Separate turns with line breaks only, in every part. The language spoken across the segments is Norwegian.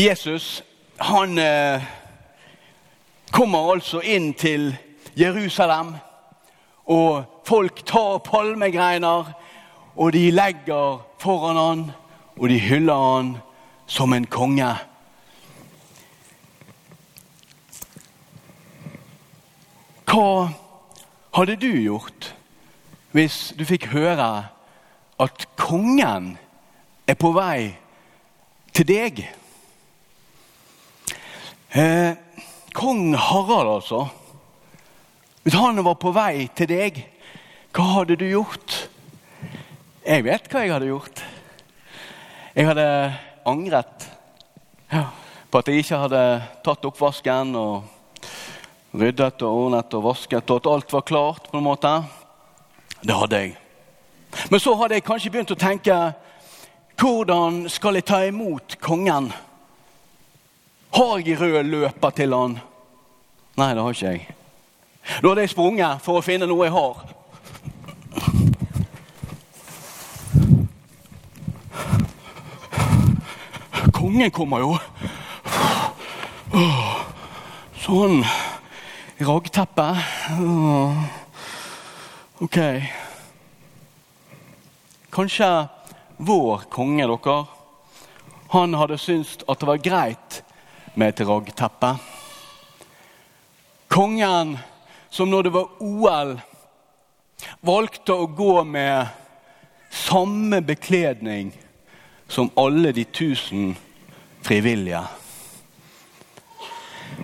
Jesus han eh, kommer altså inn til Jerusalem, og folk tar palmegreiner, og de legger foran han, og de hyller han som en konge. Hva hadde du gjort hvis du fikk høre at kongen er på vei til deg? Eh, Kong Harald, altså. Hvis han var på vei til deg, hva hadde du gjort? Jeg vet hva jeg hadde gjort. Jeg hadde angret på at jeg ikke hadde tatt oppvasken og ryddet og ordnet og vasket, og at alt var klart. på en måte. Det hadde jeg. Men så hadde jeg kanskje begynt å tenke hvordan skal jeg ta imot kongen? Har jeg rød løper til han? Nei, det har ikke jeg. Da hadde jeg sprunget for å finne noe jeg har. Kongen kommer jo. Sånn. Raggteppe. Ok. Kanskje vår konge, dere, han hadde syntes at det var greit med et raggteppe. Kongen som når det var OL, valgte å gå med samme bekledning som alle de tusen frivillige.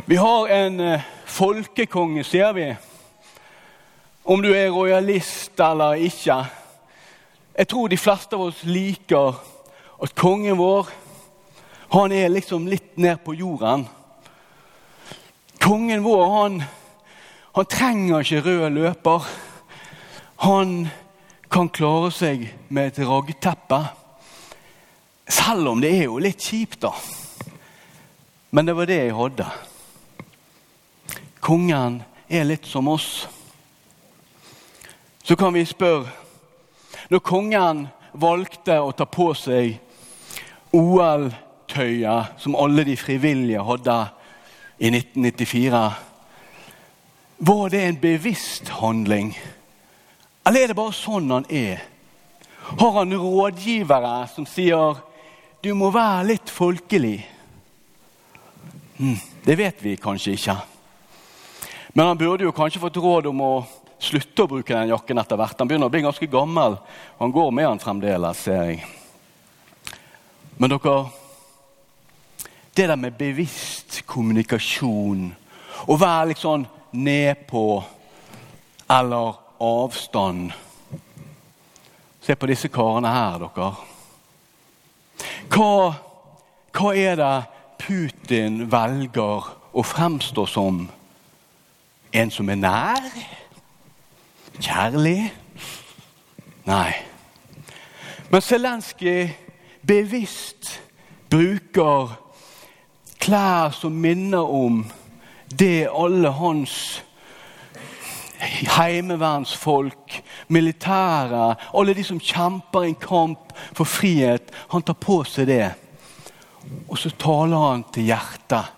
Vi har en eh, folkekonge, sier vi. Om du er rojalist eller ikke. Jeg tror de fleste av oss liker at kongen vår han er liksom litt ned på jorden. Kongen vår han, han trenger ikke rød løper. Han kan klare seg med et raggteppe. Selv om det er jo litt kjipt, da. Men det var det jeg hadde. Kongen er litt som oss. Så kan vi spørre Når kongen valgte å ta på seg OL verktøyet som alle de frivillige hadde i 1994. Var det en bevisst handling? Eller er det bare sånn han er? Har han rådgivere som sier 'du må være litt folkelig'? Hm, det vet vi kanskje ikke. Men han burde jo kanskje fått råd om å slutte å bruke den jakken etter hvert. Han begynner å bli ganske gammel, han går med han fremdeles, ser jeg. Men dere det der med bevisst kommunikasjon. Å være litt sånn nedpå eller avstand. Se på disse karene her, dere. Hva, hva er det Putin velger å fremstå som? En som er nær? Kjærlig? Nei. Men Zelenskyj bevisst bruker klær som minner om det alle hans heimevernsfolk, militære, alle de som kjemper en kamp for frihet, han tar på seg det. Og så taler han til hjertet.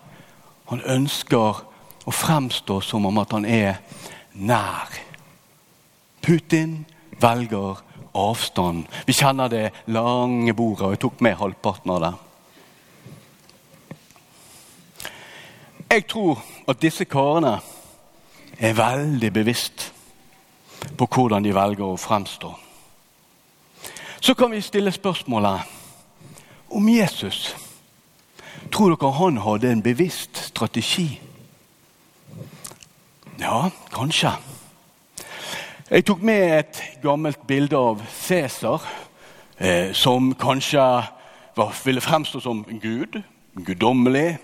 Han ønsker å fremstå som om at han er nær. Putin velger avstand. Vi kjenner det lange bordet, og jeg tok med halvparten av det. Jeg tror at disse karene er veldig bevisst på hvordan de velger å fremstå. Så kan vi stille spørsmålet om Jesus. Tror dere han hadde en bevisst strategi? Ja, kanskje. Jeg tok med et gammelt bilde av Cæsar, eh, som kanskje var, ville fremstå som gud. Guddommelig,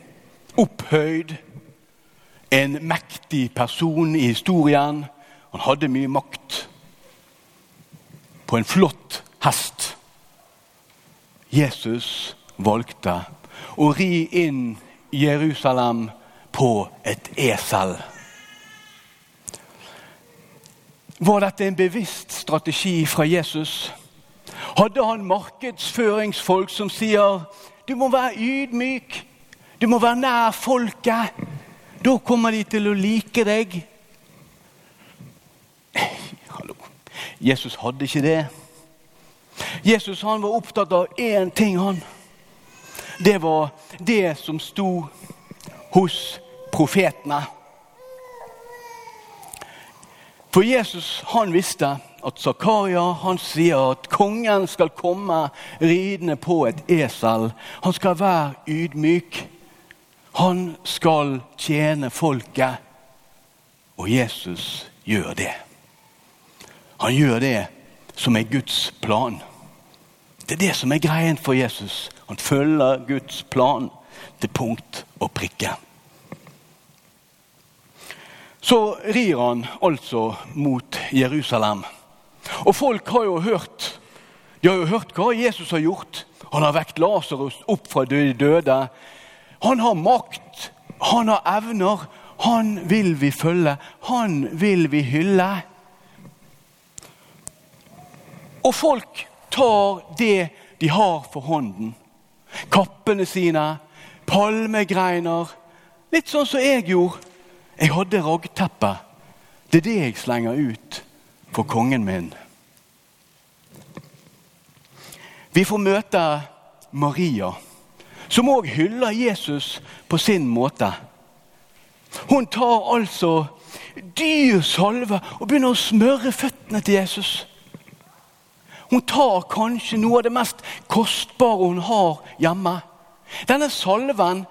opphøyd. En mektig person i historien. Han hadde mye makt. På en flott hest. Jesus valgte å ri inn Jerusalem på et esel. Var dette en bevisst strategi fra Jesus? Hadde han markedsføringsfolk som sier du må være ydmyk, Du må være nær folket. Da kommer de til å like deg. Hallo. Jesus hadde ikke det. Jesus han var opptatt av én ting. han. Det var det som sto hos profetene. For Jesus han visste at Zakaria han sier at kongen skal komme ridende på et esel. Han skal være ydmyk. Han skal tjene folket. Og Jesus gjør det. Han gjør det som er Guds plan. Det er det som er greien for Jesus. Han følger Guds plan til punkt og prikke. Så rir han altså mot Jerusalem. Og folk har jo hørt de har jo hørt hva Jesus har gjort. Han har vekt Lasarus opp fra de døde. Han har makt, han har evner. Han vil vi følge, han vil vi hylle. Og folk tar det de har for hånden. Kappene sine, palmegreiner. Litt sånn som jeg gjorde. Jeg hadde raggteppe. Det er det jeg slenger ut for kongen min. Vi får møte Maria, som òg hyller Jesus på sin måte. Hun tar altså dyr salve og begynner å smøre føttene til Jesus. Hun tar kanskje noe av det mest kostbare hun har hjemme. Denne salven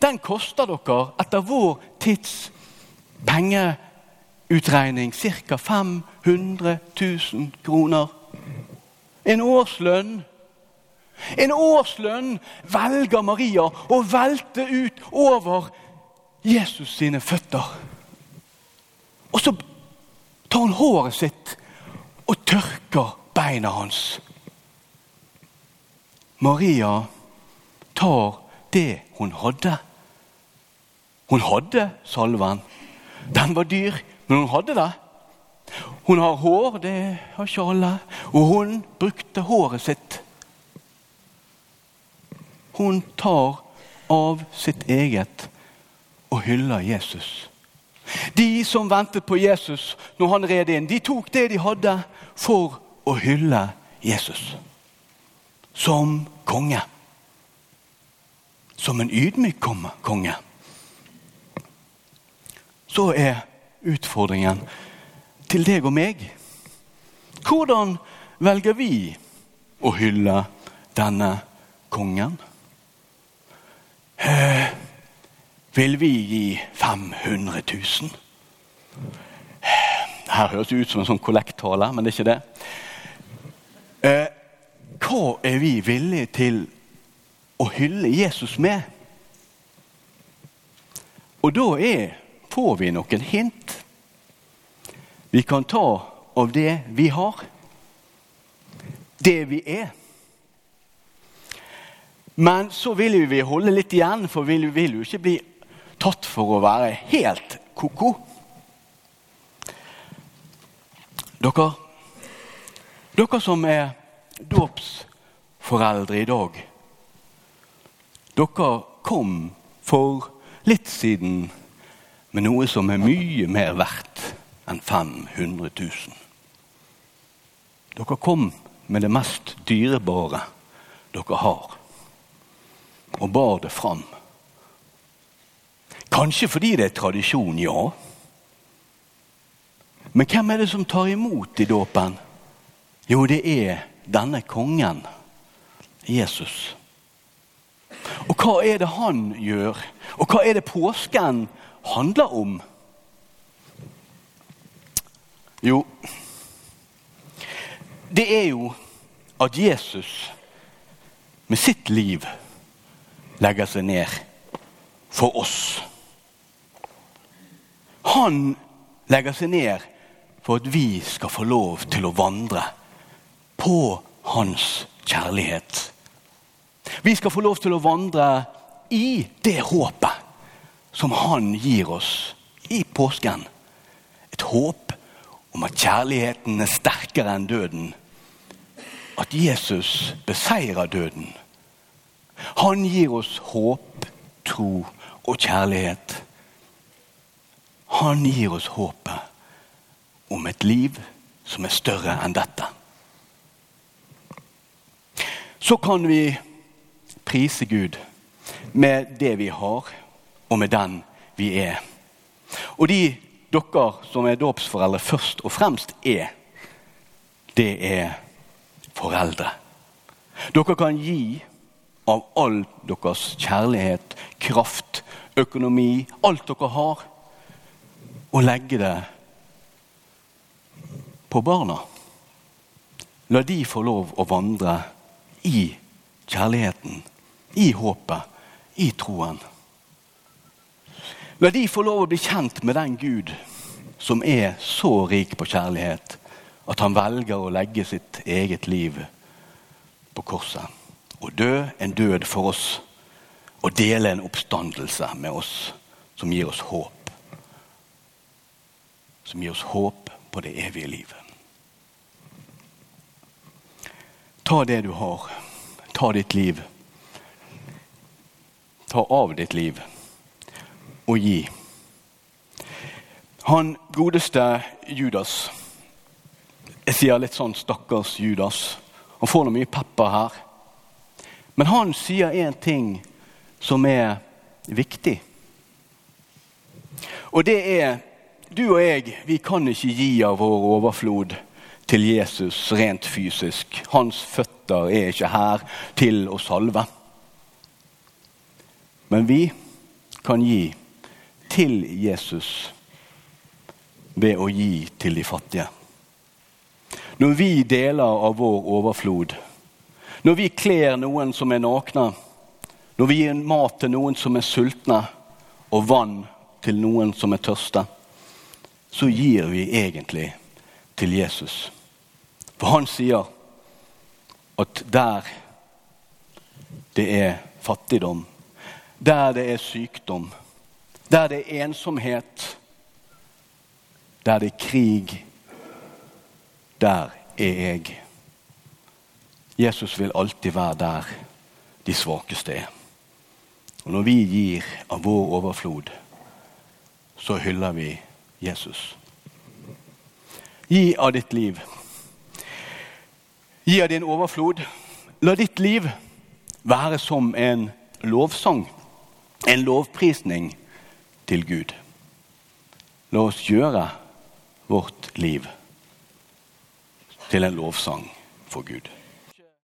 den koster dere etter vår tids pengeutregning ca. 500 000 kroner. En årslønn. En årslønn velger Maria å velte ut over Jesus sine føtter. Og så tar hun håret sitt og tørker beina hans. Maria tar det hun hadde. Hun hadde salven. Den var dyr, men hun hadde det. Hun har hår, det har ikke alle. Og hun brukte håret sitt. Hun tar av sitt eget og hyller Jesus. De som ventet på Jesus når han red inn, de tok det de hadde for å hylle Jesus som konge. Som en ydmyk konge. Så er utfordringen til deg og meg Hvordan velger vi å hylle denne kongen? Eh, vil vi gi 500 000? Her høres det ut som en sånn kollekttale, men det er ikke det. Eh, hva er vi villige til å hylle Jesus med? Og da er, får vi noen hint. Vi kan ta av det vi har, det vi er. Men så vil vi holde litt igjen, for vi vil jo ikke bli tatt for å være helt ko-ko. Dere dere som er dåpsforeldre i dag. Dere kom for litt siden med noe som er mye mer verdt enn 500 000. Dere kom med det mest dyrebare dere har, og bar det fram. Kanskje fordi det er tradisjon, ja. Men hvem er det som tar imot i dåpen? Jo, det er denne kongen, Jesus. Og hva er det han gjør? Og hva er det påsken handler om? Jo, det er jo at Jesus med sitt liv legger seg ned for oss. Han legger seg ned for at vi skal få lov til å vandre på hans kjærlighet. Vi skal få lov til å vandre i det håpet som han gir oss i påsken. Et håp om at kjærligheten er sterkere enn døden. At Jesus beseirer døden. Han gir oss håp, tro og kjærlighet. Han gir oss håpet om et liv som er større enn dette. Så kan vi prise Gud med det vi har, og med den vi er. Og de dere som er dåpsforeldre, først og fremst er, det er foreldre. Dere kan gi av all deres kjærlighet, kraft, økonomi, alt dere har, og legge det på barna. La de få lov å vandre i kjærligheten, i håpet, i troen. La de få lov å bli kjent med den Gud som er så rik på kjærlighet at han velger å legge sitt eget liv på korset. Og dø en død for oss og dele en oppstandelse med oss som gir oss håp. Som gir oss håp på det evige livet. Ta det du har. Ta ditt liv. Ta av ditt liv og gi. Han godeste Judas Jeg sier litt sånn 'stakkars Judas'. Han får noe mye pepper her. Men han sier én ting som er viktig. Og det er du og jeg, vi kan ikke gi av vår overflod til Jesus rent fysisk. Hans føtter er ikke her til å salve. Men vi kan gi til Jesus ved å gi til de fattige. Når vi deler av vår overflod, når vi kler noen som er nakne, når vi gir mat til noen som er sultne, og vann til noen som er tørste, så gir vi egentlig til Jesus. For han sier at der det er fattigdom, der det er sykdom, der det er ensomhet, der det er krig, der er jeg. Jesus vil alltid være der de svakeste er. Og Når vi gir av vår overflod, så hyller vi Jesus. Gi av ditt liv. Gi av din overflod. La ditt liv være som en lovsang, en lovprisning til Gud. La oss gjøre vårt liv til en lovsang for Gud.